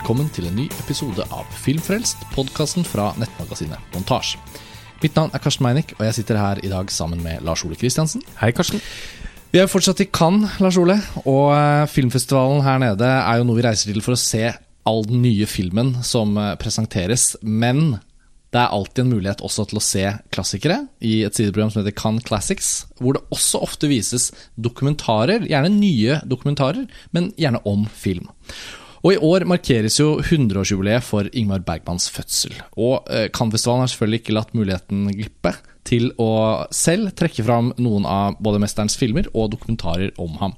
Velkommen til en ny episode av Filmfrelst, podkasten fra nettmagasinet Montasj. Mitt navn er Karsten Meinick, og jeg sitter her i dag sammen med Lars Ole Kristiansen. Hei, Karsten. Vi er fortsatt i Cannes, Lars Ole, og eh, filmfestivalen her nede er jo noe vi reiser til for å se all den nye filmen som eh, presenteres. Men det er alltid en mulighet også til å se klassikere i et sideprogram som heter Cannes Classics, hvor det også ofte vises dokumentarer, gjerne nye dokumentarer, men gjerne om film. Og i år markeres jo 100-årsjubileet for Ingmar Bergmans fødsel. Og eh, har selvfølgelig ikke latt muligheten glippe til å selv trekke fram noen av både mesterens filmer og dokumentarer om ham.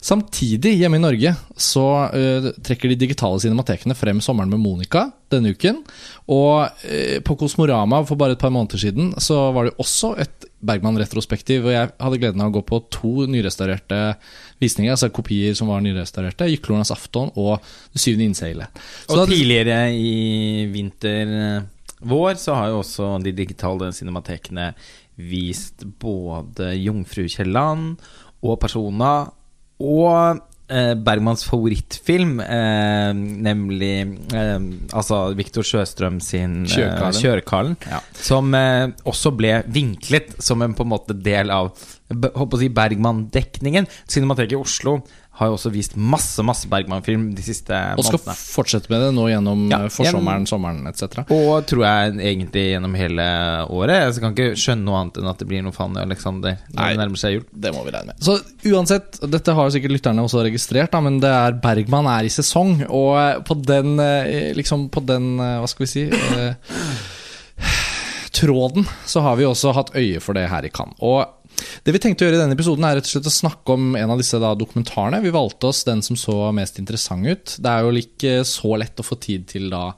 Samtidig, hjemme i Norge, så uh, trekker de digitale cinematekene frem Sommeren med Monica denne uken. Og uh, på Kosmorama for bare et par måneder siden så var det også et Bergman-retrospektiv. Og jeg hadde gleden av å gå på to nyrestaurerte visninger, altså kopier som var nyrestaurerte. 'Gyklornas afton' og 'Det syvende innseilet'. Og tidligere i vinter vår så har jo også de digitale cinematekene vist både Jungfru Kielland og Persona og Bergmanns Bergmans favorittfilm, eh, nemlig eh, altså Viktor Sjøstrøm sin eh, 'Kjørkarlen', ja. som eh, også ble vinklet som en på en måte del av håper å si Bergman-dekningen. Cinemateket i Oslo har jo også vist masse masse Bergman-film de siste månedene. Og skal månedene. fortsette med det nå gjennom ja, eh, forsommeren, sommeren etc. Og tror jeg egentlig gjennom hele året. Jeg kan ikke skjønne noe annet enn at det blir noe Fanny Alexander når Nei, det nærmer seg jul. Det må vi regne med. Så uansett, dette har jo sikkert lytterne også registrert, da, men det er Bergman er i sesong, og eh, på den eh, liksom på den Hva skal vi si Tråden så har vi også hatt øye for det her i Cannes. Og det vi tenkte å gjøre i denne episoden, er rett og slett å snakke om en av disse da, dokumentarene. Vi valgte oss den som så mest interessant ut. Det er jo ikke så lett å få tid til da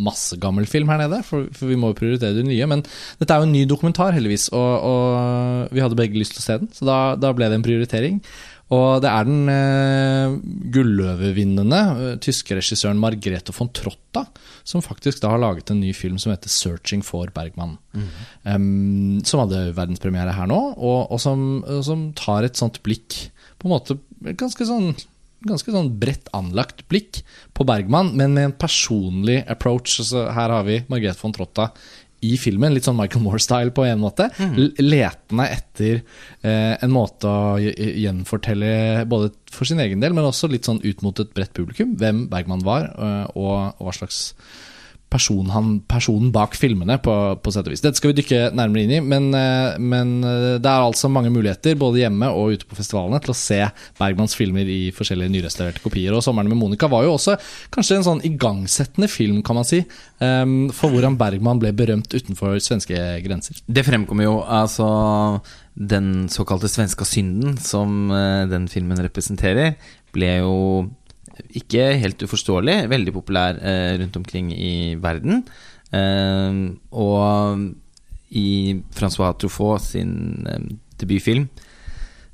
masse gammel film her nede, for, for, vi må jo prioritere det nye. Men dette er jo en ny dokumentar, heldigvis, og, og vi hadde begge lyst til å se den. Så da, da ble det en prioritering. Og det er den eh, gulløvevinnende eh, tyske regissøren Margrethe von Trotta som faktisk da har laget en ny film som heter 'Searching for Bergman'. Mm. Um, som hadde verdenspremiere her nå, og, og som, som, tar et sånt blikk På en måte ganske sånn ganske sånn bredt anlagt blikk på Bergman, men med en personlig approach. Altså, her har vi Margrethe von Trotta i filmen, litt sånn Michael Moore-style på en måte. Mm. Letende etter eh, en måte å gjenfortelle, både for sin egen del, men også litt sånn ut mot et bredt publikum, hvem Bergman var, eh, og, og hva slags person han, personen bak filmene, på, på sett og vis. Dette skal vi dykke nærmere inn i, men, eh, men, eh, det er altså mange muligheter, både hjemme og ute på festivalene, til å se Bergmans filmer i forskjellige nyrestaurerte kopier. Og 'Sommeren med Monica' var jo også kanskje en sånn igangsettende film, kan man si, um, for hvordan Bergman ble berømt utenfor svenske grenser. Det fremkommer jo altså den såkalte svenska synden som den filmen representerer, ble jo ikke helt uforståelig, veldig populær eh, rundt omkring i verden. Eh, og i Francois Truffaut sin eh, debutfilm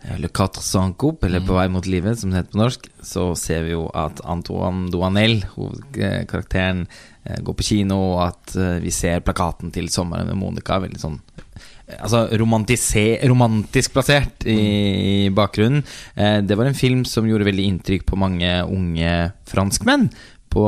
eh, Le Quatre Sans Coupe, eller På mm. vei mot livet, som det heter på norsk, så ser vi jo at Antoine Doanel, hovedkarakteren, eh, går på kino, og at vi ser plakaten til 'Sommeren med Monica', veldig sånn altså romantisk plassert i, i bakgrunnen. Eh, det var en film som gjorde veldig inntrykk på mange unge franskmenn på,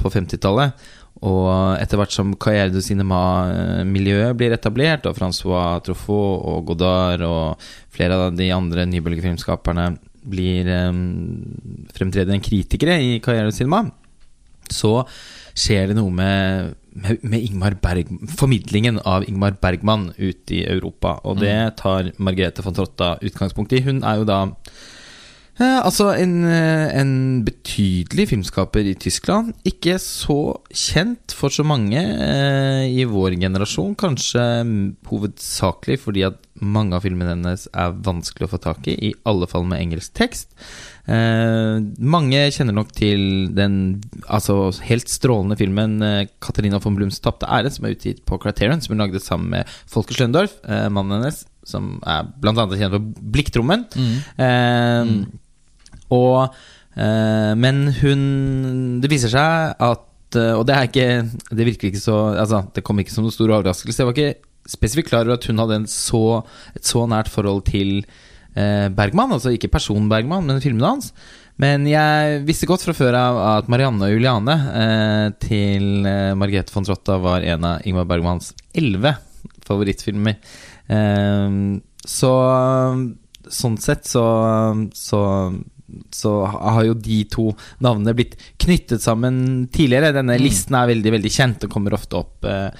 på 50-tallet. Og etter hvert som Carrière du Cinema-miljøet blir etablert, og Francois Truffaut og Godard og flere av de andre nybølgefilmskaperne blir eh, fremtredende kritikere i Carrière du Cinema, så skjer det noe med med, med Ingmar Berg, formidlingen av Ingmar Bergman ut i Europa. Og det mm. tar Margrethe von Trotta utgangspunkt i. Hun er jo da eh, altså en, eh, en, betydelig filmskaper i Tyskland. Ikke så kjent for så mange eh, i vår generasjon. Kanskje hovedsakelig fordi at mange av filmene hennes er vanskelig å få tak i, i alle fall med engelsk tekst. Eh, mange kjenner nok til den altså, helt strålende filmen eh, 'Katarina von Blums tapte ære', som er utgitt på Criterion, som hun lagde sammen med Folke Schløndorf, eh, mannen hennes, som er blant annet kjent for 'Blikktrommen'. Mm. Eh, mm. Og eh, Men hun Det viser seg at eh, Og det er ikke Det virker ikke så Altså, det kom ikke som noen stor overraskelse. Jeg var ikke spesifikt klar over at hun hadde så, et så nært forhold til Bergman. Altså ikke personen Bergman, men filmene hans. Men jeg visste godt fra før av at Marianne og Juliane eh, til eh, Margrethe von Trotta var en av Ingmar Bergmans elleve favorittfilmer. Eh, så sånn sett så, så så har jo de to navnene blitt knyttet sammen tidligere. Denne Mm. listen er veldig veldig kjent og kommer ofte opp eh,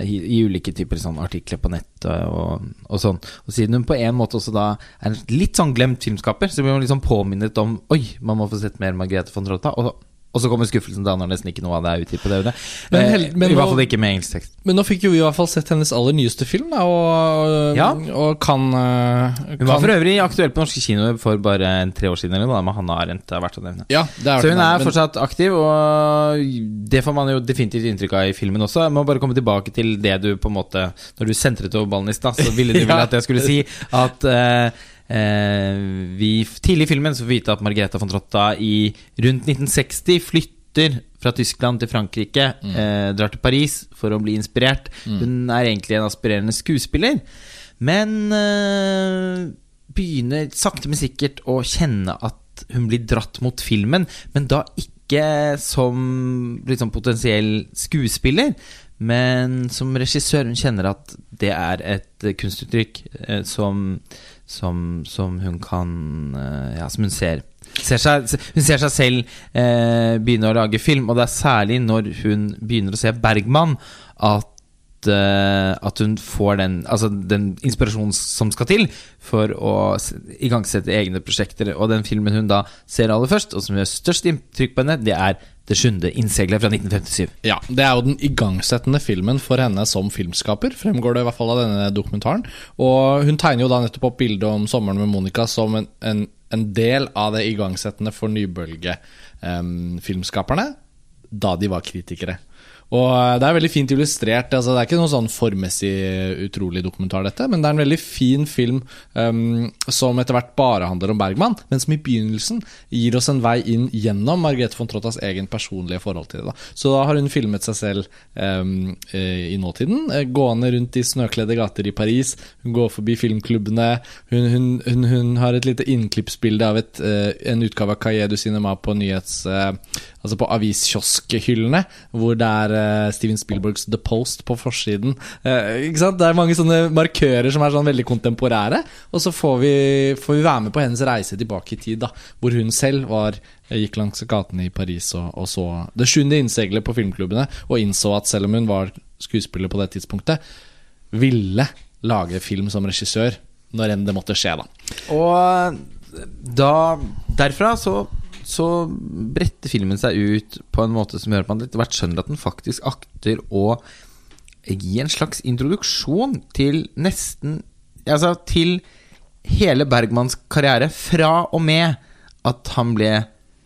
i, i ulike typer sånn artikler på nett og, og sånn. Og siden hun på en måte også da er en litt sånn glemt filmskaper, så blir hun liksom påminnet om Oi, man må få sett mer Margrethe von Trotta. Og, og så kommer skuffelsen da når nesten ikke noe av det er utgitt på DVD. Men Eh, hel- men I hvert fall ikke med engelsk tekst. Men nå fikk jo vi i hvert fall sett hennes aller nyeste film, da, og, Ja. og kan, eh, Hun var for øvrig aktuell på norske kinoer for bare en tre år siden, eller noe, med Hanna Arendt. Det er verdt å nevne. Ja, det er Så hun er men- fortsatt aktiv, og det får man jo definitivt inntrykk av i filmen også. Jeg må bare komme tilbake til det du på en måte Når du sentret over ballen i stad, så ville du vel at jeg skulle si at eh, vi Tidlig i filmen så får vi vite at Margrethe von Trotta i rundt 1960 flytter fra Tyskland til Frankrike, eh, drar til Paris for å bli inspirert. Hun er egentlig en aspirerende skuespiller, men eh, begynner sakte, men sikkert å kjenne at hun blir dratt mot filmen, men da ikke som liksom, potensiell skuespiller, men som regissør. Hun kjenner at det er et eh, kunstuttrykk eh, som, som, som hun kan eh, Ja, som hun ser. Ser seg, hun ser seg selv eh, begynne å lage film, og det er særlig når hun begynner å se Bergman at eh, at hun får den, altså den inspirasjonen som skal til for å igangsette egne prosjekter. Og den filmen hun da ser aller først, og som gjør størst inntrykk på henne, det er Det sjunde innseglet fra 1957. Ja, Det er jo den igangsettende filmen for henne som filmskaper, fremgår det i hvert fall av denne dokumentaren. Og hun tegner jo da nettopp opp bildet om 'Sommeren med Monica' som en, en, en del av det igangsettende for nybølgefilmskaperne da de var kritikere. Og eh, det er veldig fint illustrert. Altså, det er ikke noe sånn formmessig utrolig dokumentar, dette, men det er en veldig fin film um, som etter hvert bare handler om Bergman, men som i begynnelsen gir oss en vei inn gjennom Margrethe von Trottas egen personlige forhold til det. Da. Så da har hun filmet seg selv eh, i nåtiden, eh, gående rundt i snøkledde gater i Paris. Hun går forbi filmklubbene. Hun, hun, hun, hun har et lite innklippsbilde av et, eh, en utgave av Cahiers du Cinema på nyhets... eh, Altså på aviskioskhyllene, hvor det er eh, Steven Spielbergs The Post på forsiden. Eh, ikke sant? Det er mange sånne markører som er sånn veldig kontemporære. Og så får vi, får vi være med på hennes reise tilbake i tid, da, hvor hun selv var, eh, gikk langs gatene i Paris og, og så det sjuende innseglet på filmklubbene, og innså at selv om hun var skuespiller på det tidspunktet, ville lage film som regissør når enn det måtte skje, da. Og da Derfra så, så bretter filmen seg ut på en måte som gjør at man etter hvert skjønner at den faktisk akter å gi en slags introduksjon til nesten Altså til hele Bergmans karriere, fra og med at han ble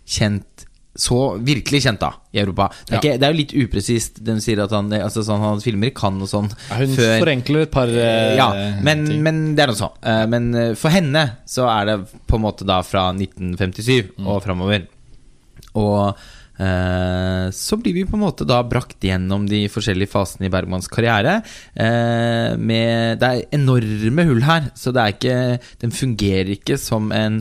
kjent så virkelig kjent, da, i Europa. Det er, Ja. ikke, det er jo litt upresist. Den sier at han, altså, sånn, han filmer i Cannes og sånn Ja, hun før forenkler et par uh, ja, men, men det er noe sånn. Uh, Men eh, for henne så er det på en måte da fra 1957 Mm. og framover. Og eh, så blir vi på en måte da brakt gjennom de forskjellige fasene i Bergmans karriere. Eh, med, det er enorme hull her, så det er ikke den fungerer ikke som en,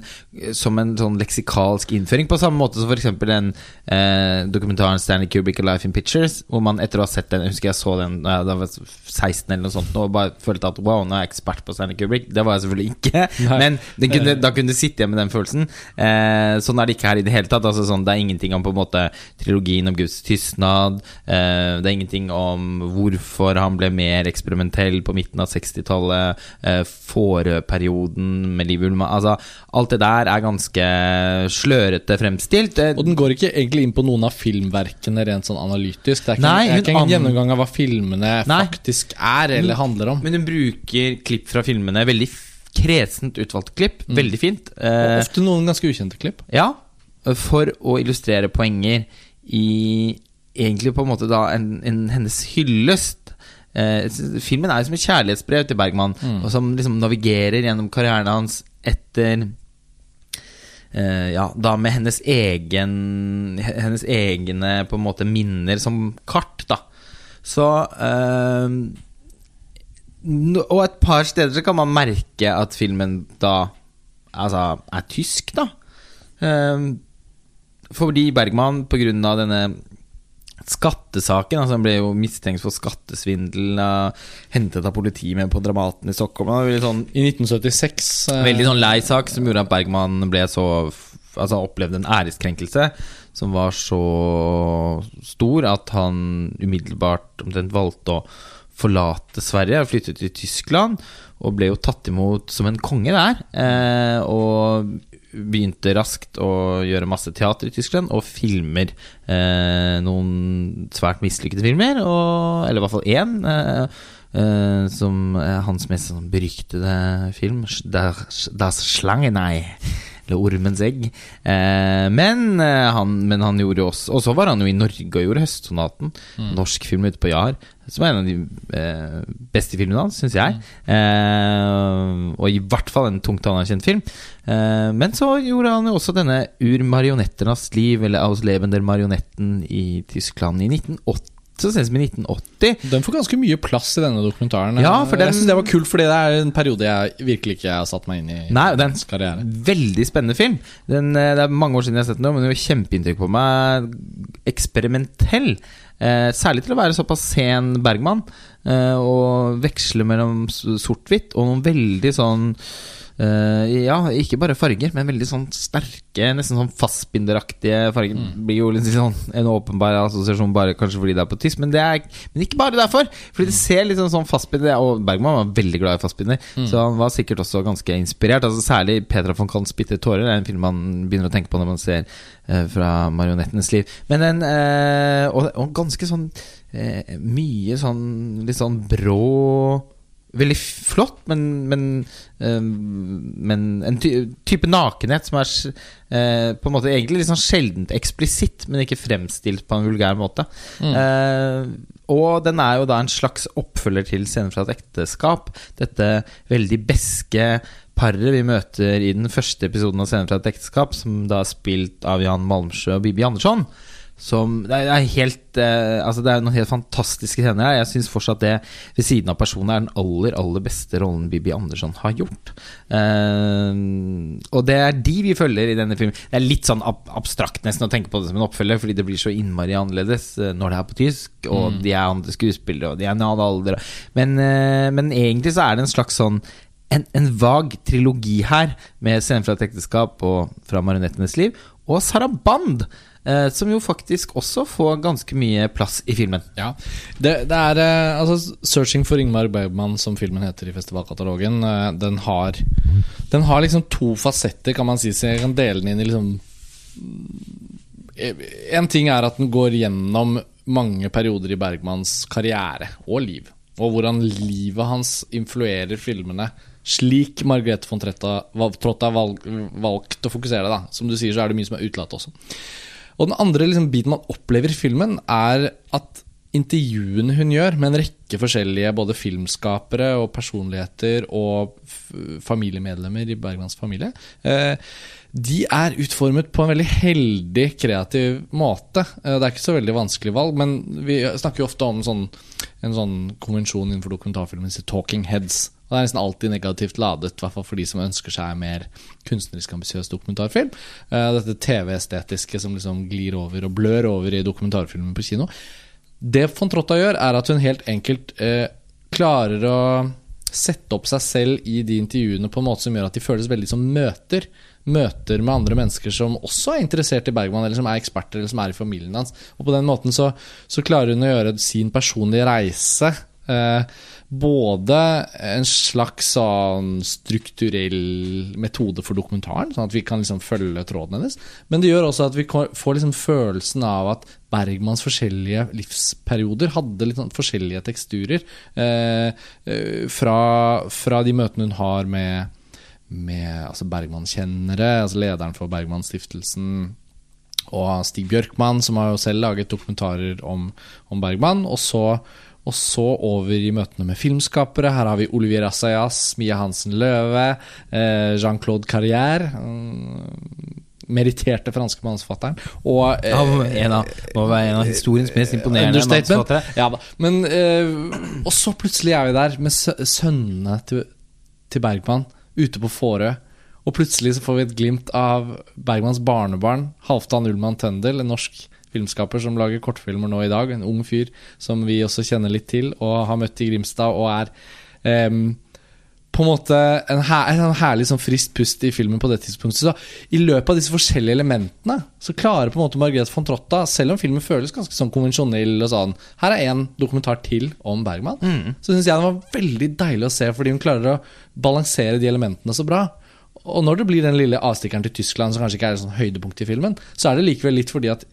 som en sånn leksikalsk innføring, på samme måte som f.eks. den eh, dokumentaren Stanley Kubrick A Life in Pictures, hvor man etter å ha sett den Jeg husker jeg så den da jeg var 16 eller noe sånt, og bare følte at wow, nå er jeg ekspert på Stanley Kubrick. Det var jeg selvfølgelig ikke, Nei. men kunne, da kunne du sitte igjen med den følelsen. Eh, sånn er det ikke her i det hele tatt. Altså, sånn, det er ingenting om på en måte trilogien om Guds tystnad. Eh, det er ingenting om hvorfor han ble mer eksperimentell på midten av 60-tallet. Eh, Fåreperioden med Liv Ullmann. Altså, alt det der er ganske slørete fremstilt. Og den går ikke egentlig inn på noen av filmverkene rent sånn analytisk. Det er ikke, Nei, ikke en an- gjennomgang av hva filmene Nei. faktisk er eller handler om. men hun bruker klipp fra filmene. Veldig kresent utvalgte klipp. Veldig fint. Eh, ofte noen ganske ukjente klipp. Ja, for å illustrere poenger i egentlig på en måte da en, en hennes hyllest. Eh, filmen er jo som et kjærlighetsbrev til Bergman, og som liksom navigerer gjennom karrieren hans etter eh, Ja, da med hennes egen Hennes egne på en måte minner som kart, da. Så eh, Og et par steder så kan man merke at filmen da Altså er tysk, da. Eh, fordi Bergman pga. denne skattesaken altså Han ble jo mistenkt for skattesvindel, hentet av politiet med på Dramaten i Stockholm. Sånn, I 1976 eh, veldig sånn lei sak som gjorde at Bergman ble så Altså opplevde en æreskrenkelse som var så stor at han umiddelbart omtrent valgte å forlate Sverige og flytte til Tyskland. Og ble jo tatt imot som en konge der. Eh, og begynte raskt å gjøre masse teater i Tyskland, og filmer eh, noen svært mislykkede filmer. Og, eller i hvert fall én. Eh, eh, som hans mest sånn beryktede film, das Schlangenei. Eller Ormens egg. Eh, men, eh, han, men han gjorde også Og så var han jo i Norge og gjorde Høstsonaten. Mm. Norsk film ute på Jar. Som er en av de eh, beste filmene hans, syns jeg. Eh, og i hvert fall en tungt anerkjent film. Eh, men så gjorde han jo også denne Ur marionetternas liv, eller Aus Leben der Marionetten i Tyskland i 1980. Så sent som i 1980. Den får ganske mye plass i denne dokumentaren. Ja, for den- Jeg synes det var kult, fordi det er en periode jeg virkelig ikke har satt meg inn i. Nei, den karriere. Veldig spennende film. Den, eh, det er mange år siden jeg har sett den, men den gjorde kjempeinntrykk på meg. Eksperimentell. Eh, særlig til å være såpass sen Bergman. Eh, og veksle mellom sort-hvitt og noen veldig sånn Ja, ikke bare farger, men veldig sånn sterke, nesten sånn fastbinderaktige farger. Blir jo litt sånn en åpenbar assosiasjon bare kanskje fordi det er på tysk, men, det er, men ikke bare derfor. Fordi det ser litt sånn, sånn fastbinder Og Bergman var veldig glad i fastbinder, så han var sikkert også ganske inspirert. Altså Særlig Petra von Kants 'Bitte tårer' er en film man begynner å tenke på når man ser eh, fra marionettenes liv. Men en, eh, og, og ganske sånn eh, mye sånn litt sånn brå Veldig flott, men, men, eh, men en ty type nakenhet som er eh, på en måte egentlig litt sånn sjeldent eksplisitt, men ikke fremstilt på en vulgær måte. Eh, og den er jo da en slags oppfølger til Scener fra et ekteskap. Dette veldig beske paret vi møter i den første episoden av Scener fra et ekteskap, som da er spilt av Jan Malmsjø og Bibi Andersson. Som, det er helt eh, Altså det er noen helt fantastiske scener her. Jeg syns fortsatt det, ved siden av personen, er den aller aller beste rollen Bibi Andersson har gjort. Eh, og det er de vi følger i denne filmen. Det er litt sånn ab abstrakt nesten å tenke på det som en oppfølger, fordi det blir så innmari annerledes eh, når det er på tysk, og de er andre skuespillere, og de er en annen alder. Men, eh, men egentlig så er det en slags sånn en, en vag trilogi her, med Scener fra et ekteskap og Fra marionettenes liv, og Saraband, eh, som jo faktisk også får ganske mye plass i filmen. Ja, det, det er eh, altså 'Searching for Ingmar Bergman', som filmen heter i festivalkatalogen. eh, Den har Den har liksom to fasetter, kan man si. Så jeg kan dele den inn i liksom En ting er at den går gjennom mange perioder i Bergmans karriere og liv. Og hvordan livet hans influerer filmene. Slik Margrethe von Tretta Trotta valg, valgt å fokusere. da Som du sier, så er det mye som er utelatt også. Og den andre liksom, biten man opplever i filmen, er at intervjuene hun gjør med en rekke forskjellige både filmskapere og personligheter og familiemedlemmer i Bergmans familie, eh, de er utformet på en veldig heldig, kreativ måte. Eh, det er ikke så veldig vanskelig valg, men vi snakker jo ofte om sånn, en sånn konvensjon innenfor dokumentarfilmen som 'talking heads'. Og Det er nesten alltid negativt ladet, i hvert fall for de som ønsker seg mer kunstnerisk ambisiøs dokumentarfilm. Eh, dette TV-estetiske som liksom glir over og blør over i dokumentarfilmen på kino. Det von Trotta gjør, er at hun helt enkelt eh, klarer å sette opp seg selv i de intervjuene på en måte som gjør at de føles veldig som møter. Møter med andre mennesker som også er interessert i Bergman, eller som er eksperter, eller som er i familien hans. Og på den måten så, så klarer hun å gjøre sin personlige reise eh, både en slags sånn strukturell metode for dokumentaren, sånn at vi kan liksom følge tråden hennes, men det gjør også at vi får liksom følelsen av at Bergmans forskjellige livsperioder hadde litt sånn forskjellige teksturer. Eh, eh, fra, fra de møtene hun har med, med altså Bergman-kjennere, altså lederen for Bergman-stiftelsen, og Stig Bjørkman, som har jo selv laget dokumentarer om, om Bergman. Og så, og så over i møtene med filmskapere. Her har vi Olivier Assayas, Mia Hansen Løve, eh, Jean-Claude Carrière. mm, Meritterte franske mannsfatteren Og eh, Ja, en av, må være en av historiens mest imponerende Understatement. Ja. Men, eh, og så plutselig er vi der med sønnene til, til Bergman ute på Fårö. Og plutselig så får vi et glimt av Bergmans barnebarn, Halvdan Ullmann Tøndel, en norsk filmskaper som lager kortfilmer nå i dag. En ung fyr som vi også kjenner litt til, og har møtt i Grimstad, og er em, på en måte en, her, en herlig sånn frist pust i filmen på det tidspunktet. Så I løpet av disse forskjellige elementene så klarer på en måte Margrethe von Trotta, selv om filmen føles ganske sånn konvensjonell og sånn Her er en dokumentar til om Bergman. Så syns jeg den var veldig deilig å se, fordi hun klarer å balansere de elementene så bra. Og når det blir den lille avstikkeren til Tyskland, som kanskje ikke er et sånn høydepunkt i filmen, så er det likevel litt fordi at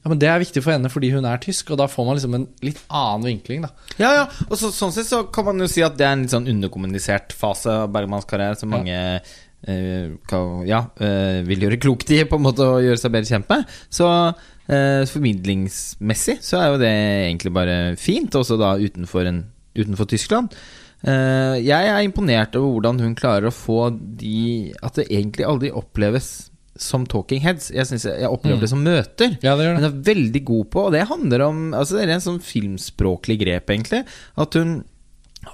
ja, men Det er viktig for henne fordi hun er tysk, og da får man liksom en litt annen vinkling. da Ja, ja, og så, sånn sett så kan man jo si at det er en litt sånn underkommunisert fase av Bergmans karriere, som mange eh, kan, ja, uh, vil gjøre klokt i på en måte å gjøre seg bedre kjent med. Så uh, formidlingsmessig så er jo det egentlig bare fint, også da utenfor, en, utenfor Tyskland. Jeg er imponert over hvordan hun klarer å få de At det egentlig aldri oppleves som talking heads. Jeg, synes jeg, jeg opplever Mm. det som møter. Ja, det Hun er veldig god på, og det handler om Altså Det er en sånn filmspråklig grep, egentlig. At hun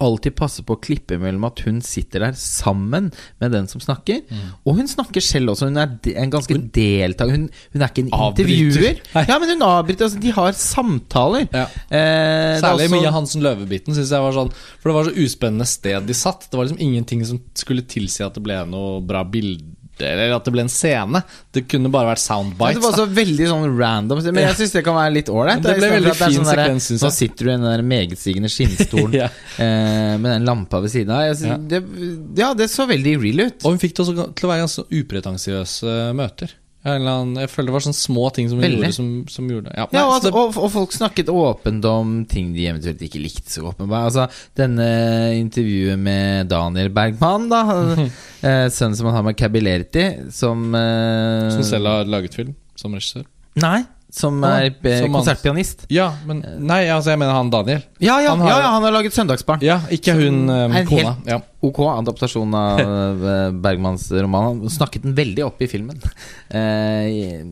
alltid passer på å klippe mellom at hun sitter der sammen med den som snakker. Mm. Og hun snakker selv også. Hun er en ganske deltaker. Hun, hun er ikke en Avbryter. intervjuer. Ja, men hun avbryter. Altså, de har samtaler. Ja. Eh, Særlig også- Mia Hansen Løve-biten synes jeg var sånn For det var så uspennende sted de satt. Det var liksom ingenting som skulle tilsi at det ble noe bra bilde, eller at det ble en scene. Det kunne bare vært soundbites. det var da. så veldig sånn random. Men jeg syns det kan være litt ålreit. Sånn Nå sitter du i den der megetsigende skinnstolen Ja. eh, med den lampa ved siden av. Jeg synes, Ja. det, ja, det så veldig real ut. Og hun fikk det også til å være ganske upretensiøse møter. En eller annen, jeg føler det var sånne små ting som Veldig. gjorde som, som gjorde. Ja, Ja, nei, og, altså, det, og, og folk snakket åpent om ting de eventuelt ikke likte så åpenbart. Altså, denne intervjuet med Daniel Bergman, da, eh, sønnen som han har med Cabilerti, som eh, som selv har laget film som regissør. Nei, som er eh, som konsertpianist. Ja, men Nei, altså jeg mener han Daniel. Ja, ja, Han har- ja, ja, han har laget Søndagsbarn. Ja, ikke hun um, En kona. helt- Ja. Ok adaptasjon av eh, Bergmans roman. Han snakket den veldig opp i filmen. Uh,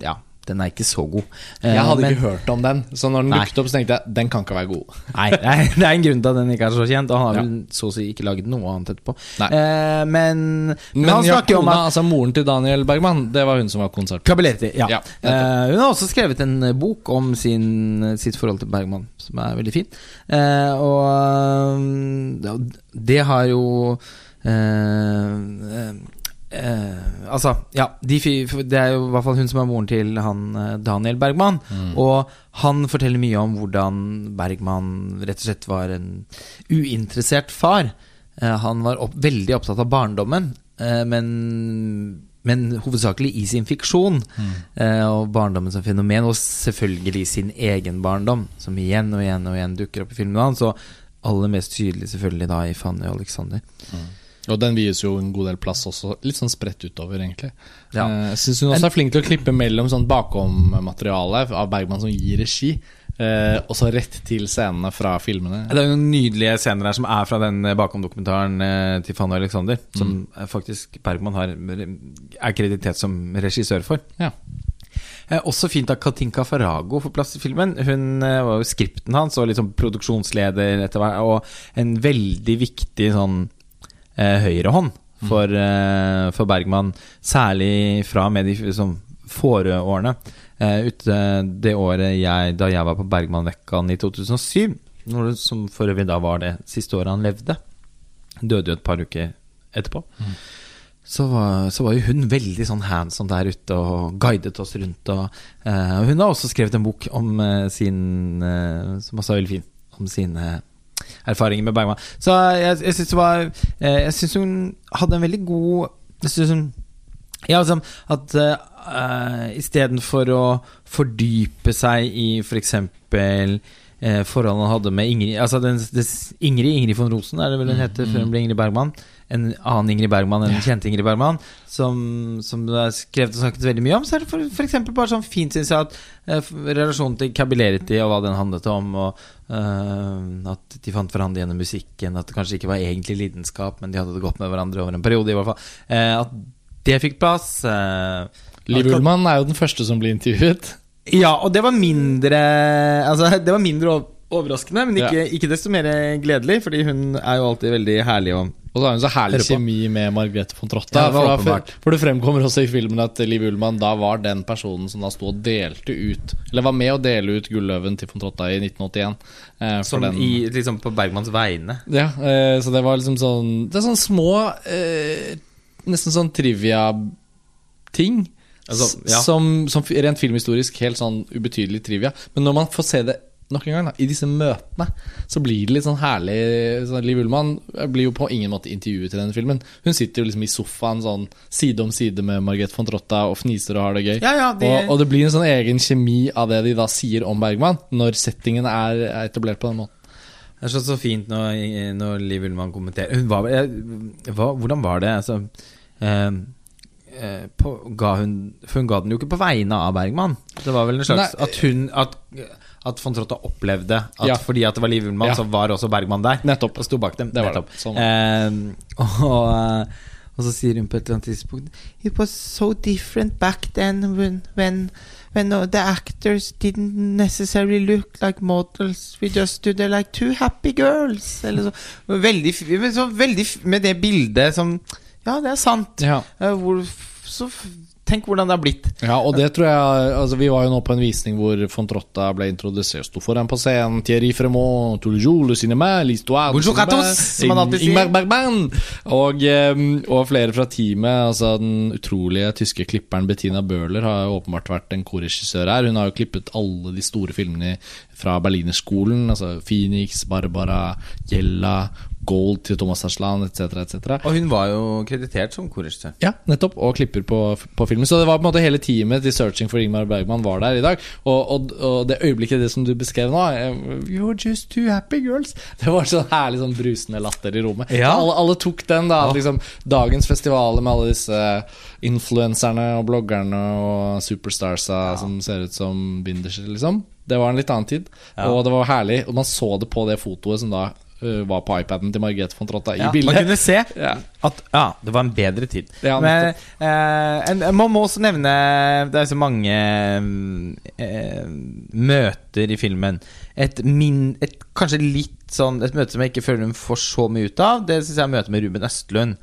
ja, den er ikke så god. Eh, Jeg hadde men- ikke hørt om den, så når den Nei. dukket opp, så tenkte jeg den kan ikke være god. Nei, det er, det er en grunn til at den ikke er så kjent, og han har Ja. vel så å si ikke laget noe annet etterpå. Eh, men, men, Men han ja, snakker jo om at altså moren til Daniel Bergman, det var hun som var konsert. Kabiletti, ja. Ja, Eh, hun har også skrevet en eh, bok om sin, sitt forhold til Bergman, som er veldig fin. Eh, og eh, det har jo eh, altså, ja de, Det er jo i hvert fall hun som er moren til han eh, Daniel Bergman. Og han forteller mye om hvordan Bergman rett og slett var en uinteressert far. Eh, han var opp, veldig opptatt av barndommen, eh, men, men hovedsakelig i sin fiksjon. Eh, og barndommen som fenomen, og selvfølgelig sin egen barndom, som igjen og igjen og igjen dukker opp i filmene hans. Og aller mest tydelig selvfølgelig da i Fanny og Alexander. Og den vies jo en god del plass også, litt sånn spredt utover, egentlig. Ja. Eh, Jeg syns hun også er flink til å klippe mellom sånn bakom-materiale av Bergman som gir regi, eh, og så rett til scenene fra filmene. Det er jo noen nydelige scener her som er fra den eh, bakom-dokumentaren eh, til Fanny Alexander. Som mm. faktisk Bergman har, er kreditert som regissør for. Ja. Eh, også fint at Katinka Farago får plass i filmen. Hun eh, var jo skripten hans og liksom produksjonsleder etter hvert, og en veldig viktig sånn høyrehånd for, eh, for Bergman. Særlig fra med de liksom, fåreårene. Eh, ute det året jeg, da jeg var på Bergmanvekkan i 2007, når det, som for øvrig da var det siste året han levde. Døde jo et par uker etterpå. Så var, så var jo hun veldig sånn hands on der ute og guidet oss rundt. Og, eh, hun har også skrevet en bok om eh, sin eh, Som også er veldig fin. Om sine erfaringer med Bergman. Så jeg, jeg syns eh, syns hun hadde en veldig god Jeg synes hun ja, liksom at uh, istedenfor å fordype seg i f.eks. Uh, forholdet han hadde med Ingrid Altså den, det, Ingrid Ingrid von Rosen, er det vel hun heter før hun ble Ingrid Bergman. En annen Ingrid Bergman enn den kjente Ingrid Bergman, som, som det er skrevet og snakket veldig mye om. Så er det eksempel bare sånn fint, syns jeg, at eh, relasjonen til Cabilerity og hva den handlet om, og eh, at de fant hverandre gjennom musikken, at det kanskje ikke var egentlig lidenskap, men de hadde det godt med hverandre over en periode, i hvert fall. Uh, at det fikk plass. Eh, Liv Ullmann er jo den første som blir intervjuet. Ja, og det var mindre Altså, det var mindre overraskende, men ikke, ikke desto mer gledelig, fordi hun er jo alltid veldig herlig og Og så har hun så herlig kjemi med Margrethe von Trotta. Ja, det for, da, for, for det fremkommer også i filmen at Liv Ullmann da var den personen som da sto og delte ut Eller var med å dele ut Gulløven til von Trotta i 1981. eh, Som den- i, liksom på Bergmanns vegne. Ja, eh, så det var liksom sånn Det er sånn små eh, Nesten sånn trivia-ting. Altså, ja. som, som rent filmhistorisk helt sånn ubetydelig trivia. Men når man får se det nok en gang, da, i disse møtene, så blir det litt sånn herlig sånn, Liv Ullmann blir jo på ingen måte intervjuet i denne filmen. Hun sitter jo liksom i sofaen sånn side om side med Margrethe von Trotta og fniser og har det gøy. Ja, ja, det... og, og det blir en sånn egen kjemi av det de da sier om Bergman, når settingen er, er etablert på den måten. Det er så, så fint når, når Liv Ullmann kommenterer hva, var, vel- hva, Hvordan var det? Altså, eh, eh, på, ga hun, for hun ga den jo ikke på vegne av Bergman. Det var vel en slags Nei. At hun At, at von Trotta opplevde at Ja. fordi at det var Liv Ullmann, Ja. så var også Bergman der. Nettopp. Og sto bak dem. Det var Nettopp. det. Sånn Eh, og, eh, og så sier hun på et eller annet tidspunkt It was so different back then when, when, when the actors didn't necessarily look like models. We just stood there like two happy girls. Eller så. Veldig, så veldig Med det bildet som Ja, det er sant. Ja. Eh, hvor, så Tenk hvordan det har blitt. Ja, og det tror jeg altså Vi var jo nå på en visning hvor von Trotta ble introdusert. Sto foran på scenen. Thierry Fremont, toujours le cinéma, l'histoire Bonjour à. Ingmar Bergman! Og, og flere fra teamet. Altså Den utrolige tyske klipperen Bettina Bøhler har jo åpenbart vært en korregissør her. Hun har jo klippet alle de store filmene fra Berlinerskolen. Altså Phoenix, Barbara, Gjella, Gold til Thomas Aslan etc. etc. Og hun var jo kreditert som korregissør. Ja, nettopp. Og klipper på, på filmen. Så det var på en måte hele teamet til Searching for Ingmar Bergman var der i dag. Og, og, og det øyeblikket det som du beskrev nå, 'You're just two happy girls. Det var sånn herlig sånn brusende latter i rommet. Ja. Alle, alle tok den, da. Liksom, dagens festivaler med alle disse influenserne og bloggerne og superstarsa som ser ut som binderser, liksom. Det var en litt annen tid. Ja. Og det var herlig. Og man så det på det fotoet som da eh, var på iPaden til Margrethe von Trotta i Ja, man kunne se Ja. at ja, det var en bedre tid. Ja, Men eh, en, man må også nevne Det er så mange eh, møter i filmen. Et, min, et kanskje litt sånn Et møte som jeg ikke føler hun får så mye ut av, det syns jeg er møtet med Ruben Østlund.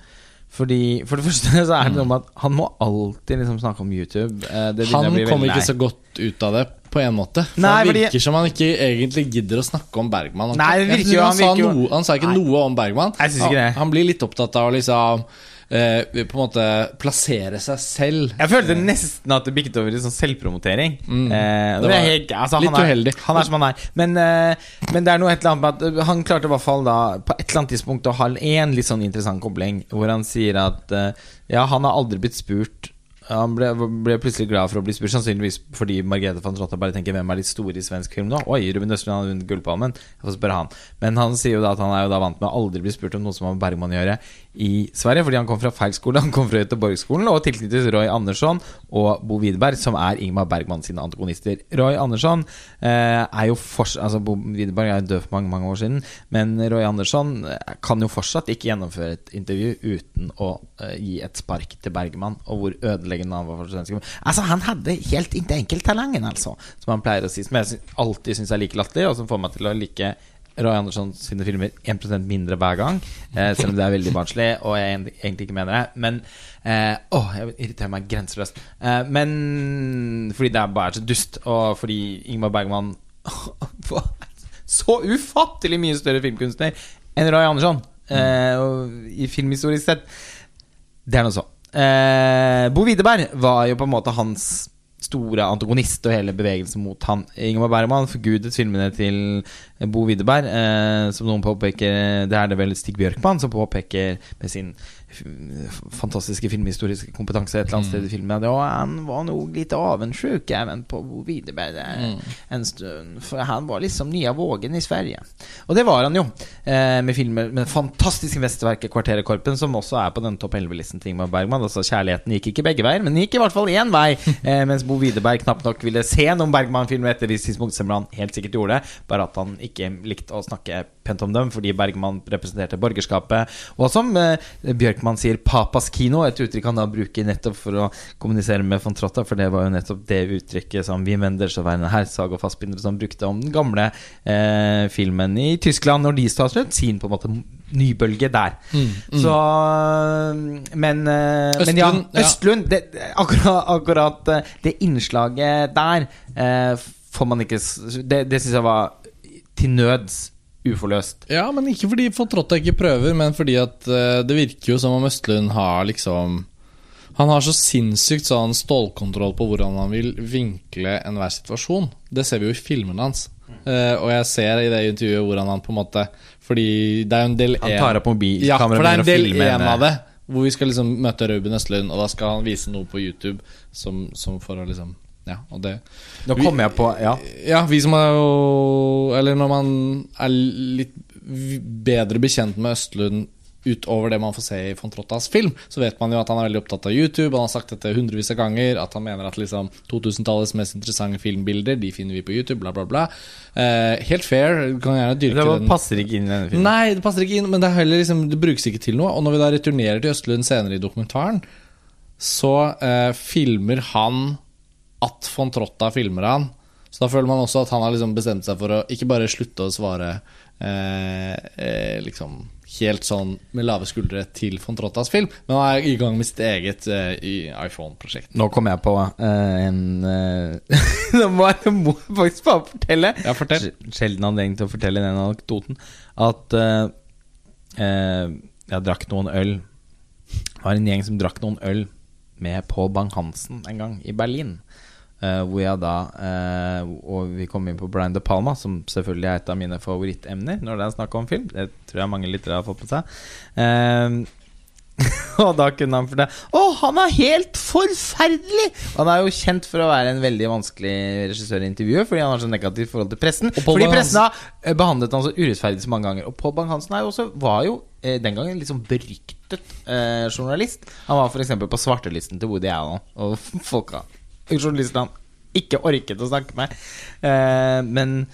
Fordi For det første så er det noe med at han må alltid liksom snakke om YouTube. Eh, det Han jeg å bli kom veldig ikke så godt ut av det, på en måte. For Nei, Han fordi- virker som han ikke egentlig gidder å snakke om Bergman. Han, Nei, virker han, han sa noe, han sa ikke Nei. noe om Bergman. Han, det. han blir litt opptatt av liksom eh, På en måte plassere seg selv. Jeg følte nesten at det bikket over i sånn selvpromotering. Mm. Eh, Det var helt, altså, litt han er, uheldig. Han er som han er. Men, eh, men det er noe et eller annet med at eh, han klarte i hvert fall da på et eller annet tidspunkt å ha en litt sånn interessant kobling, hvor han sier at eh, ja, han har aldri blitt spurt han ble, ble plutselig glad for å bli spurt, sannsynligvis fordi Margrethe van Trotta bare tenker 'Hvem er de store i svensk film nå?' Oi, Ruben Østlund har vunnet Gullpalmen. Jeg får spørre han. Men han sier jo da at han er jo da vant med å aldri bli spurt om noe som har med Bergman å gjøre i Sverige, fordi han kom fra feil skole. Han kom fra Göteborgsskolen og tilknyttet Roy Andersson og Bo Widerberg, som er Ingmar Bergman sine antagonister. Roy Andersson eh, er jo fortsatt Altså, Bo Widerberg er død for mange, mange år siden, men Roy Andersson eh, kan jo fortsatt ikke gjennomføre et intervju uten å eh, gi et spark til Bergman, og hvor ødeleggende han var for svenske Altså, han hadde helt ikke enkelt talengen, altså, som han pleier å si, som jeg alltid syns er like latterlig, og som får meg til å like Roy Andersson sine filmer 1% mindre hver gang, eh, selv om det er veldig barnslig, og jeg egentlig- ikke mener det. Men eh, Åh, jeg irriterer meg grenseløst. Eh, men fordi det er bare så dust, og fordi Ingmar Bergman var så ufattelig mye større filmkunstner enn Roy Andersson, eh, i filmhistorisk sett. Det er noe så. Eh, Bo Widerberg var jo på en måte hans store antagonist og hele bevegelsen mot han. Ingemar Bergman forgudet filmene til Bo Widerberg. Eh, som noen påpeker Det er det vel Stig Bjørkman som påpeker med sin fantastiske filmhistoriske kompetanse et eller annet sted i filmen. Og han var nog litt avundsjuk även på Bo Widerberg der en stund. For han var liksom nya vågen i Sverige. Og det var han jo, eh, med filmer med fantastiske mesterverket 'Kvarteret som også er på den topp 11-listen til Ingmar Bergman. Altså Kjærligheten gikk ikke begge veier, men den gikk i hvert fall én vei. Eh, mens Bo Widerberg knapt nok ville se noen Bergman-filmer etter et visst tidspunkt, selv om han helt sikkert gjorde det, bare at han ikke likte å snakke pent om dem fordi Bergman representerte borgerskapet. Og som eh, Bjørkman sier 'papas kino', et uttrykk han da bruker nettopp for å kommunisere med von Trotta, for det var jo nettopp det uttrykket som Wim Wenders og Werner Herzog og Fassbinder som brukte om den gamle eh, filmen i Tyskland, når de startet sin på en måte nybølge der. Så Men, Østlund, men ja, Østlund. Det, akkurat, akkurat eh, det innslaget der eh, får man ikke Det, det syns jeg var til nøds uforløst. Ja, men ikke fordi Trotta ikke prøver, men fordi at eh, det virker jo som om Østlund har liksom Han har så sinnssykt sånn stålkontroll på hvordan han vil vinkle enhver situasjon. Det ser vi jo i filmene hans. Uh, og jeg ser i det intervjuet hvordan han på en måte Fordi det er jo en del Han tar opp mobilkameraet Ja, for det er en del én av det. Hvor vi skal liksom møte Ruben Østlund, og da skal han vise noe på YouTube som, som for å liksom Ja, og det Nå kommer jeg på Ja. ja, vi som er jo Eller når man er litt bedre bekjent med Østlund utover det man får se i von Trottas film, så vet man jo at han er veldig opptatt av YouTube. Han har sagt dette hundrevis av ganger, at han mener at liksom 2000-tallets mest interessante filmbilder De finner vi på YouTube, bla, bla, bla. Eh, helt fair. Du kan gjerne dyrke Det den. Det passer ikke inn i denne filmen. Nei, det passer ikke inn, men det, er heller liksom, det brukes ikke til noe. Og når vi da returnerer til Østlund senere i dokumentaren, så eh, filmer han at von Trotta filmer han. Så da føler man også at han har liksom bestemt seg for å ikke bare slutte å svare eh, eh, liksom helt sånn med lave skuldre til von Trottas film, men han er i gang med sitt eget eh, iPhone-prosjekt. Nå kom jeg på eh, en eh, Nå må jeg må faktisk bare fortelle. Ja, fortell. Sjelden anledning til å fortelle den anekdoten. At eh, jeg drakk noen øl. Det var en gjeng som drakk noen øl med Paul Bang-Hansen en gang i Berlin. Eh, hvor jeg da uh, Og vi kom inn på Brian De Palma, som selvfølgelig er et av mine favorittemner når det er snakk om film. Det tror jeg mange lyttere har fått med seg. Uh, og da kunne han fortelle Å, han er helt forferdelig! Han er jo kjent for å være en veldig vanskelig regissør i intervjuet, fordi han har så negativt forhold til pressen. Fordi pressen har eh, behandlet han så urettferdig så mange ganger. Og Paul Bang-Hansen var jo den gangen sånn beryktet journalist. Han var f.eks. på svartelisten til Woody Allen, og folka Journalisten han ikke orket å snakke med. Eh, men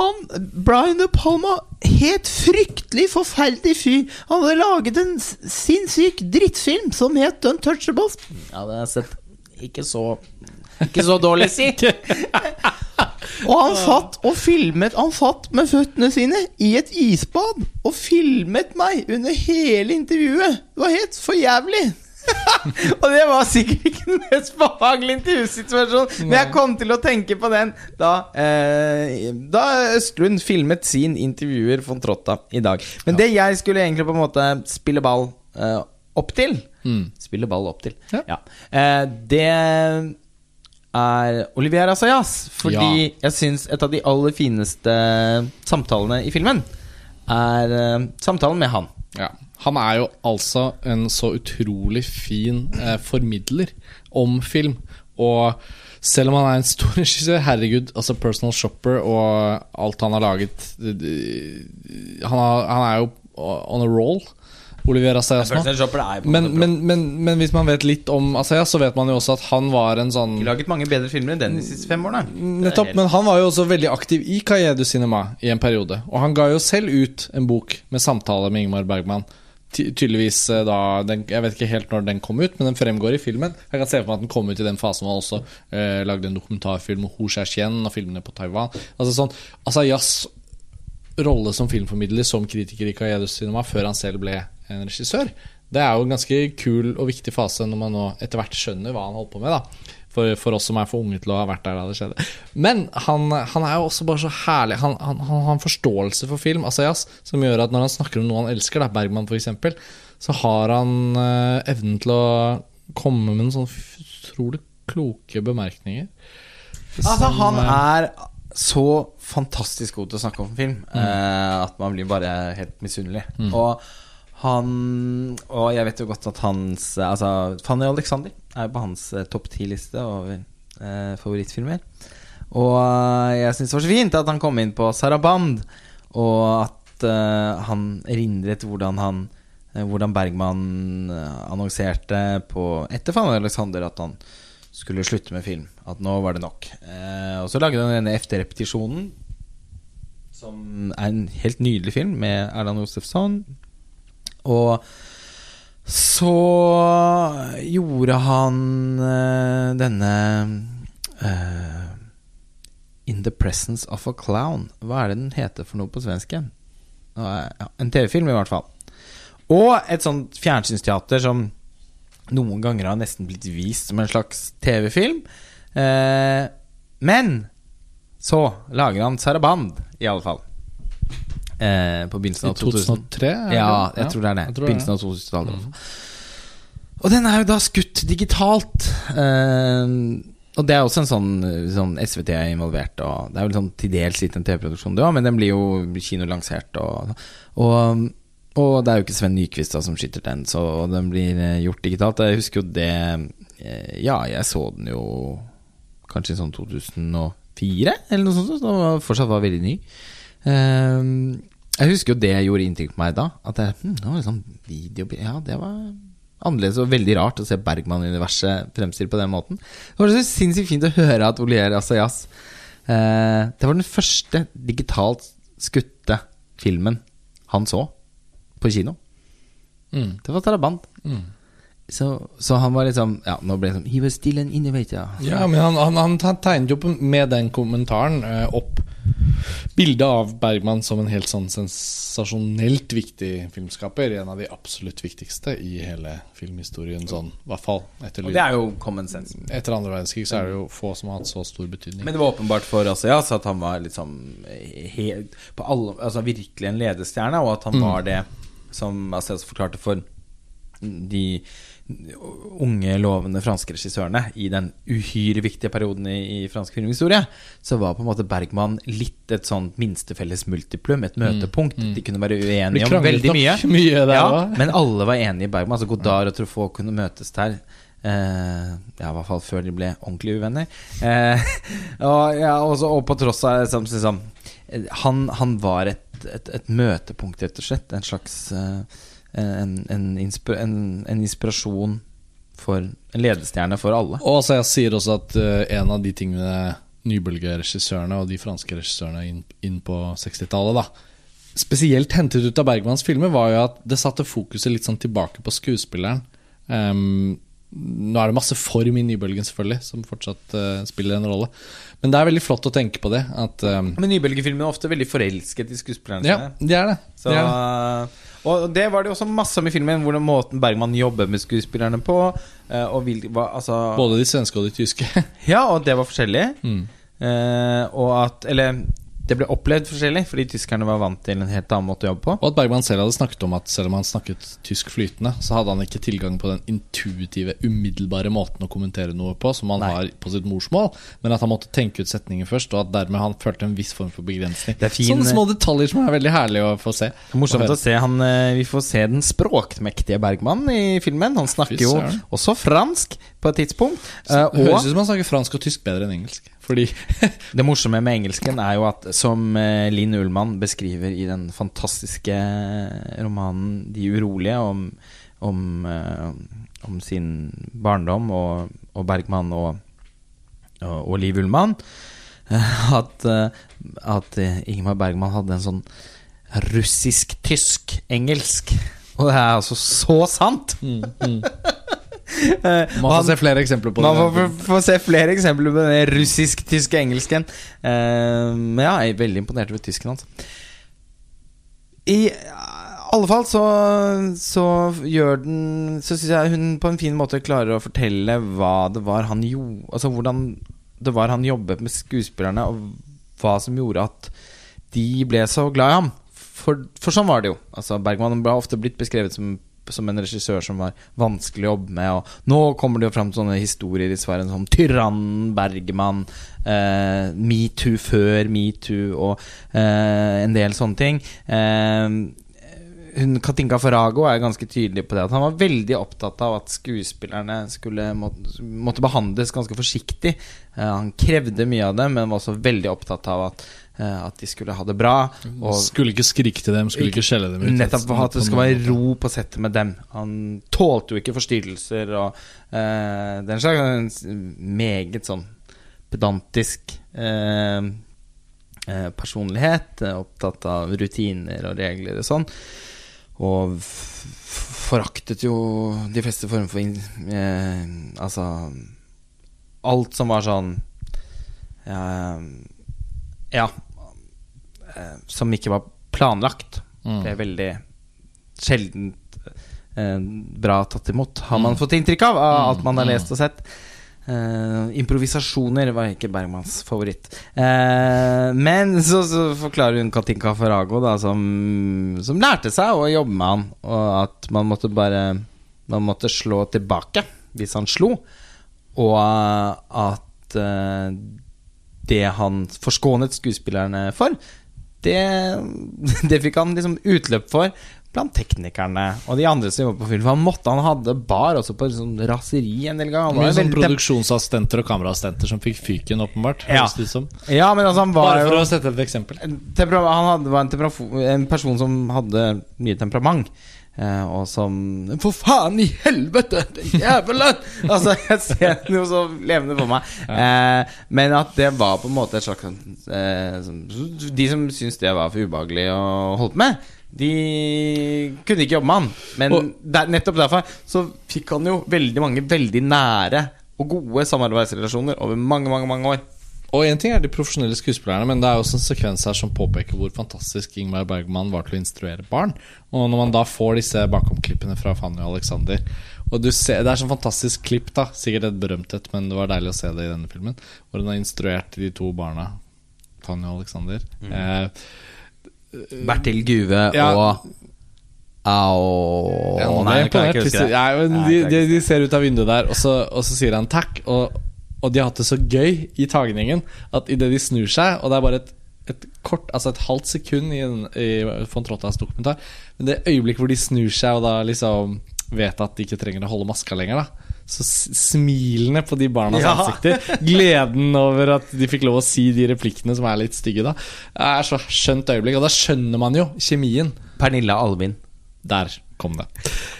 han, Brian De Palma, helt fryktelig forferdelig fyr. Han hadde laget en sinnssyk drittfilm som het Untouchables. Ja, det har jeg sett. Ikke så Ikke så dårlig, si. Og han satt og filmet Han satt med føttene sine i et isbad og filmet meg under hele intervjuet. Det var helt for jævlig. og det var sikkert ikke den mest behagelige intervjusituasjonen, men jeg kom til å tenke på den da, eh, da Østlund filmet sin intervjuer von Trotta i dag. Men det jeg skulle egentlig på en måte spille ball eh, opp til Spille ball opp til, Ja. ja. Eh, det er Olivier Assayas. Fordi Ja. jeg syns et av de aller fineste samtalene i filmen er eh, samtalen med han. Ja. Han er jo altså en så utrolig fin eh, formidler om film. Og selv om han er en stor regissør, herregud, altså Personal Shopper og alt han har laget han, har, han er jo on a roll. Olivier Assayas nå. Men, men, men, men hvis man vet litt om Assayas, så vet man jo også at han var en sånn De laget mange bedre filmer enn den de siste fem årene. Nettopp, men han var jo også veldig aktiv i Kayedu Cinema i en periode. Og han ga jo selv ut en bok med samtale med Ingmar Bergman. Ty tydeligvis eh, da den, Jeg vet ikke helt når den kom ut, men den fremgår i filmen. Jeg kan se for meg at den kom ut i den fasen man også eh, lagde en dokumentarfilm om Ho Xiaxian og filmene på Taiwan. Altså sånn Asayas rolle som filmformidler, som kritiker i Kayedu Cinema, før han selv ble en regissør. Det er jo en ganske kul og viktig fase når man nå etter hvert skjønner hva han holdt på med. da for, for oss som er for unge til å ha vært der da det skjedde. Men han, han er jo også bare så herlig. Han, han, han har en forståelse for film, Asayas, som gjør at når han snakker om noe han elsker, da, Bergman f.eks., så har han eh, evnen til å komme med noen sånne utrolig kloke bemerkninger. Altså, Som, han eh, er så fantastisk god til å snakke om film eh, at man blir bare helt misunnelig. Og han Og jeg vet jo godt at hans Altså, Fanny Alexander er på hans eh, topp ti-liste over eh, favorittfilmer. Og eh, jeg syns det var så fint at han kom inn på Saraband, og at eh, han erindret hvordan han eh, hvordan Bergman annonserte på etter Fanny Alexander at han skulle slutte med film. At nå var det nok. Eh, og så lagde han denne Efterrepetisjonen, som er en helt nydelig film med Erland Josefsson. Og så gjorde han eh, denne uh, In the Presence of a Clown. Hva er det den heter for noe på svensk? Uh, en TV-film, i hvert fall. Og et sånt fjernsynsteater som noen ganger har nesten blitt vist som en slags TV-film. Uh, men så lager han Saraband, i alle fall. Eh, på begynnelsen av 2000. 2003? er? Ja, jeg tror det er det. Begynnelsen av 2000-tallet. Og den er jo da skutt digitalt. Eh, og det er også en sånn, sånn SVT er involvert, og det er vel sånn til dels litt en TV-produksjon, det òg, men den blir jo kinolansert, og, og, og det er jo ikke Sven Nykvist da som skyter den, så den blir eh, gjort digitalt. Jeg husker jo det eh, Ja, jeg så den jo kanskje i sånn 2004, eller noe sånt, så den var- fortsatt var veldig ny. Eh, jeg husker jo det gjorde inntrykk på meg da. At jeg, hm, det var liksom video Ja, det var annerledes og veldig rart å se Bergman-universet fremstilt på den måten. Det var så sinnssykt fint å høre at Olier Assayas eh, Det var den første digitalt skutte filmen han så på kino. Mm. Det var Taraband. Mm. Så, så han var liksom Ja, nå ble det sånn He was still an innovator. Ja, men han, han, han tegnet jo med den kommentaren eh, opp bildet av Bergman som en helt sånn sensasjonelt viktig filmskaper. En av de absolutt viktigste i hele filmhistorien, sånn i hvert fall etter, Og det er jo common sense. etter andre verdenskrig. Så er det jo få som har hatt så stor betydning. Men det var åpenbart for Asias at han var liksom helt, på alle, altså virkelig en ledestjerne, og at han var det som Asias forklarte for de unge, lovende franske regissørene i den uhyre viktige perioden i, i fransk filmhistorie, så var på en måte Bergman litt et sånt minstefelles multiplum, et møtepunkt. De kunne være uenige om veldig mye. mye der ja, men alle var enige i Bergman. Altså Godard og Truffaut kunne møtes der. Eh, ja, i hvert fall før de ble ordentlig uvenner. Eh, og, ja, også, og på tross av liksom, liksom, han, han var et, et, et møtepunkt, rett og slett. En slags eh, en, en, inspir en, en inspirasjon for En ledestjerne for alle. Og altså, jeg sier også at uh, en av de tingene nybølgeregissørene og de franske regissørene inn, inn på 60-tallet Spesielt hentet ut av Bergmans filmer, var jo at det satte fokuset litt sånn tilbake på skuespilleren. Um, nå er det masse form i nybølgen, selvfølgelig, som fortsatt uh, spiller en rolle. Men det er veldig flott å tenke på det. At, um, Men nybølgefilmene er ofte veldig forelsket i skuespillerne ja, sine. det er det. Så, det, er det. Og det var det også masse om i filmen, hvordan måten Bergman jobber med skuespillerne på. eh, Og vil, hva, altså, Både de svenske og de tyske. Ja, og det var forskjellig. Mm. Eh, og at Eller det ble opplevd forskjellig, fordi tyskerne var vant til en helt annen måte å jobbe på. Og at Bergman selv hadde snakket om at selv om han snakket tysk flytende, så hadde han ikke tilgang på den intuitive, umiddelbare måten å kommentere noe på som han Nei. har på sitt morsmål, men at han måtte tenke ut setninger først, og at dermed han følte en viss form for begrensning. Det er fin- Sånne små detaljer som er veldig herlig å få se. Morsomt å se han eh, Vi får se den språkmektige Bergman i filmen. Han snakker jo også fransk på et tidspunkt. Uh, Det høres ut som han snakker fransk og tysk bedre enn engelsk. Fordi det morsomme med engelsken er jo at, som eh, Linn Ullmann beskriver i den fantastiske romanen 'De urolige', om, om, eh, om sin barndom og, og Bergman og, og, og Liv Ullmann, eh, at, eh, at eh, Ingmar Bergman hadde en sånn russisk-tysk-engelsk. Og det er altså så sant! Mm, og Man får han- se flere eksempler på man det. Man får, får se flere eksempler på den russisk-tyske engelsken. Eh, men ja, jeg er veldig imponert over tysken hans. I alle fall så, så gjør den Så syns jeg hun på en fin måte klarer å fortelle hva det var han gjorde Altså hvordan det var han jobbet med skuespillerne, og hva som gjorde at de ble så glad i ham. For, for sånn var det jo. Altså Bergman ble ofte blitt beskrevet som som en regissør som var vanskelig å jobbe med. Og nå kommer det jo fram sånne historier i Sverige som Tyrannen, Bergman, eh, Metoo før metoo og eh, en del sånne ting. Eh, hun, Katinka Farago er ganske tydelig på det. At han var veldig opptatt av at skuespillerne skulle måtte, måtte behandles ganske forsiktig. Eh, han krevde mye av det, men var også veldig opptatt av at, at de skulle ha det bra. Og Skulle ikke skrike til dem, skulle ikke skjelle dem ut. Nettopp at det skal være ro på settet med dem. Han tålte jo ikke forstyrrelser og uh, den slags en meget sånn pedantisk uh, eh, personlighet. eh, Opptatt av rutiner og regler og sånn. og foraktet jo de fleste former for eh, Altså Alt som var sånn ja eh, Som ikke var planlagt. Mm. Det er veldig sjeldent eh, bra tatt imot, har man Mm. fått inntrykk av, av alt Mm, man har mm. lest og sett. Uh, improvisasjoner var ikke Bergmans favoritt. Uh, men så, så forklarer hun Katinka Farago, da, som, som lærte seg å jobbe med han, og at man måtte bare Man måtte slå tilbake hvis han slo, og at uh, det han forskånet skuespillerne for, det, det fikk han liksom utløp for blant teknikerne og de andre som jobber på film. For han måtte, han hadde bar også på liksom raseri en del ganger. Mye sånn produksjonsassistenter og kameraassistenter som fikk fyken, åpenbart. Ja. Ja, men altså, han var Bare for å sette et eksempel. Han hadde, var en, en person som hadde mye temperament. Eh, og som For faen i helvete, den jævelen! altså, jeg ser noe så levende for meg. Eh, men at det var på en måte et slags eh, som- De som syntes det var for ubehagelig å holde på med, de kunne ikke jobbe med han. Men Og- der, nettopp derfor så fikk han jo veldig mange veldig nære og gode samarbeidsrelasjoner over mange, mange, mange år. Og én ting er de profesjonelle skuespillerne, men det er også en sekvens her som påpeker hvor fantastisk Ingmar Bergman var til å instruere barn. Og når man da får disse bakomklippene fra Fanny og Alexander Og du ser, Det er sånn fantastisk klipp, da. Sikkert et berømthet, men det var deilig å se det i denne filmen. Hvor hun har instruert de to barna, Fanny og Alexander. Eh, Bertil Guve Ja. og Au Ja, Nei, jeg kan ikke huske det. Ja, de, de, de ser ut av vinduet der, og så, og så sier han takk. Og, og de har hatt det så gøy i tagningen at idet de snur seg, og det er bare et, et kort, altså et halvt sekund i, en- i von Trottas dokumentar, men det øyeblikket hvor de snur seg og da liksom vet at de ikke trenger å holde maska lenger, da. Så smilene på de barnas Ja. ansikter, gleden over at de fikk lov å si de replikkene som er litt stygge, da, er så skjønt øyeblikk. Og da skjønner man jo kjemien. Pernilla Alvin. Der kom det.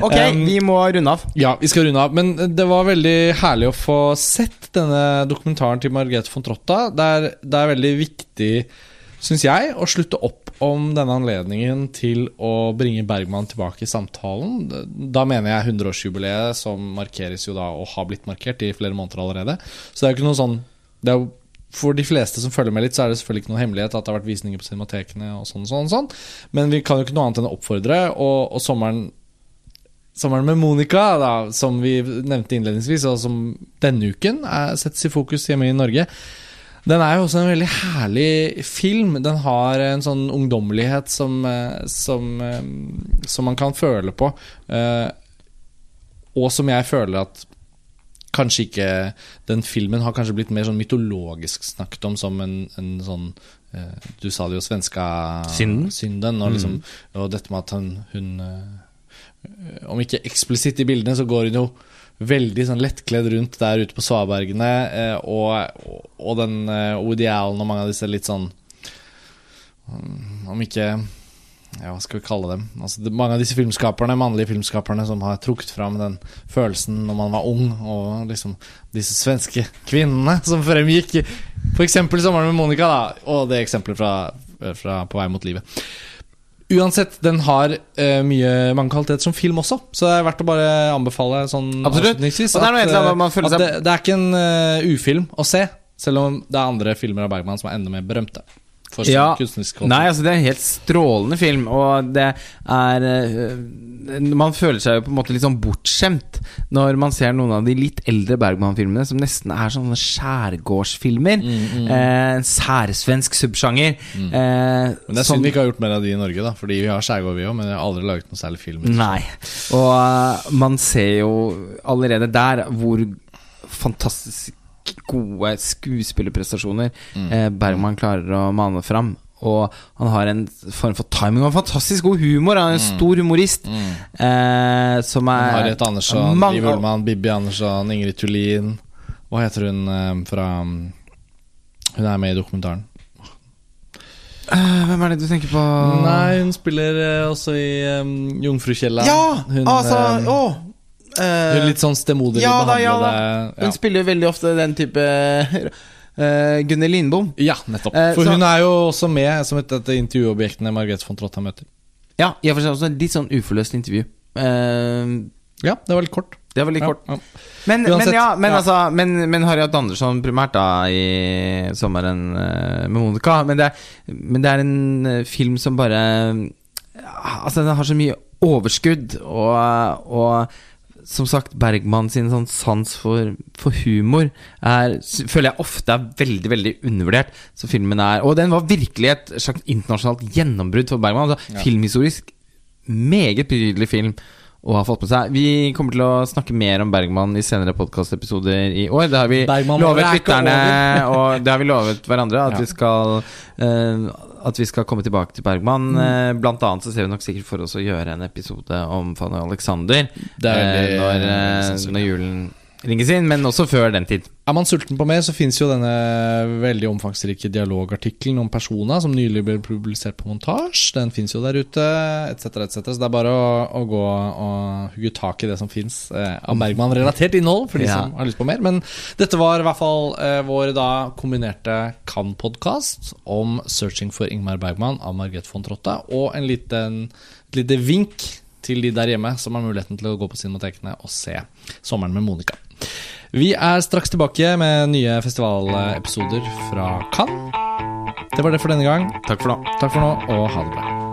Ok, Um, vi må runde av. Ja, vi skal runde av. Men det var veldig herlig å få sett denne dokumentaren til Margrethe von Trotta. Det er, det er veldig viktig, syns jeg, å slutte opp om denne anledningen til å bringe Bergman tilbake i samtalen. Da mener jeg 100-årsjubileet, som markeres jo da, og har blitt markert i flere måneder allerede. Så det er jo ikke noe sånn det er jo for de fleste som følger med litt, så er det selvfølgelig ikke noen hemmelighet at det har vært visninger på cinematekene og sånn sånn, sånn. Men vi kan jo ikke noe annet enn å oppfordre, og, og sommeren Sommeren med Monica, da, som vi nevnte innledningsvis, og som denne uken er, settes i fokus hjemme i Norge. Den er jo også en veldig herlig film. Den har en sånn ungdommelighet som, eh, som, eh, som man kan føle på. Eh, Og som jeg føler at kanskje ikke Den filmen har kanskje blitt mer sånn mytologisk snakket om som en, en sånn eh, Du sa det jo, svenska Synden? synden og, liksom, og dette med at hun, hun eh, Om ikke eksplisitt i bildene, så går hun jo veldig sånn lettkledd rundt der ute på svabergene. eh, og, og, den eh, Woody Allen og mange av disse litt sånn mm, Om ikke ja, hva skal vi kalle dem? Altså, det, mange av disse filmskaperne, mannlige filmskaperne som har trukket fram den følelsen når man var ung, og liksom disse svenske kvinnene som fremgikk. F.eks. sommeren med Monica, da, og det eksempelet fra, fra På vei mot livet. Uansett, den har uh, mye, mange kvaliteter som film også, så det er verdt å bare anbefale sånn Absolutt. at, annet, eh, at det, det er ikke en uh, ufilm å se, selv om det er andre filmer av Bergman som er enda mer berømte. For sin Ja. kunstneriske kvalitet. Nei, altså det er en helt strålende film, og det er eh, Man føler seg jo på en måte litt sånn bortskjemt når man ser noen av de litt eldre Bergman-filmene, som nesten er sånne skjærgårdsfilmer. Mm, Eh, en særsvensk subsjanger. Eh, Men det er som- synd vi ikke har gjort mer av de i Norge, da Fordi vi har skjærgård, vi òg, men vi har aldri laget noen særlig film. Nei. Og uh, man ser jo allerede der hvor fantastisk gode skuespillerprestasjoner Mm. eh, Bergman klarer å mane fram. Og han har en form for timing og fantastisk god humor. Han er en stor humorist. Eh, som er Mm. Harriet Andersson, mange- Liv Ullmann, Bibi Andersson, Ingrid Tullin Hva heter hun eh, fra Hun er med i dokumentaren. Eh, Hvem er det du tenker på? Nei, hun spiller eh, også i um, Jungfrukjella. Ja! Hun, altså um, Å! Eh, litt sånn stemoderlig ja da, ja ja. Hun spiller jo veldig ofte den type uh, Gunnhild Lindbom. Ja, nettopp. Uh, For så- hun er jo også med som et av intervjuobjektene Margrethe von Trotta møter. Ja, i og for seg også litt sånn uforløst intervju. Uh, Ja, det var litt kort. det var litt Ja, kort. ja. Men, Uansett, men ja, men, ja. Altså, men, men Harriet Andersson primært da i sommeren eh, med Monica. Men det, er, men det er en eh, film som bare Altså, den har så mye overskudd, og, og som sagt, Bergman sin sånn sans for, for humor er, føler jeg ofte er veldig veldig undervurdert. Så filmen er Og den var virkelig et slags internasjonalt gjennombrudd for Bergman. Altså, Filmhistorisk meget betydelig film å ha fått med seg. Vi kommer til å snakke mer om Bergman i senere podkastepisoder i år. Det har vi Bergman lovet er lytterne, og det har vi lovet hverandre, at Ja. vi skal eh, At vi skal komme tilbake til Bergman. Mm. Eh, blant annet så ser vi nok sikkert for oss å gjøre en episode om Fanny Alexander Det er veldig, når, eh, når julen ringes inn, men også før den tid. Er man sulten på mer, så fins jo denne veldig omfangsrike dialogartikkelen om Persona, som nylig ble publisert på montasje. Den fins jo der ute, etc., etc. Så det er bare å, å gå og hugge tak i det som fins eh, av Bergman-relatert innhold, for de Ja. som har lyst på mer. Men dette var i hvert fall eh, vår da kombinerte Kan-podkast om 'Searching for Ingmar Bergman' av Margrethe von Trotta, og en liten, et lite vink til de der hjemme som har muligheten til å gå på cinematekene og se 'Sommeren med Monica'. Vi er straks tilbake med nye festivalepisoder fra Cannes. Det var det for denne gang. Takk for nå. Takk for nå, og ha det bra.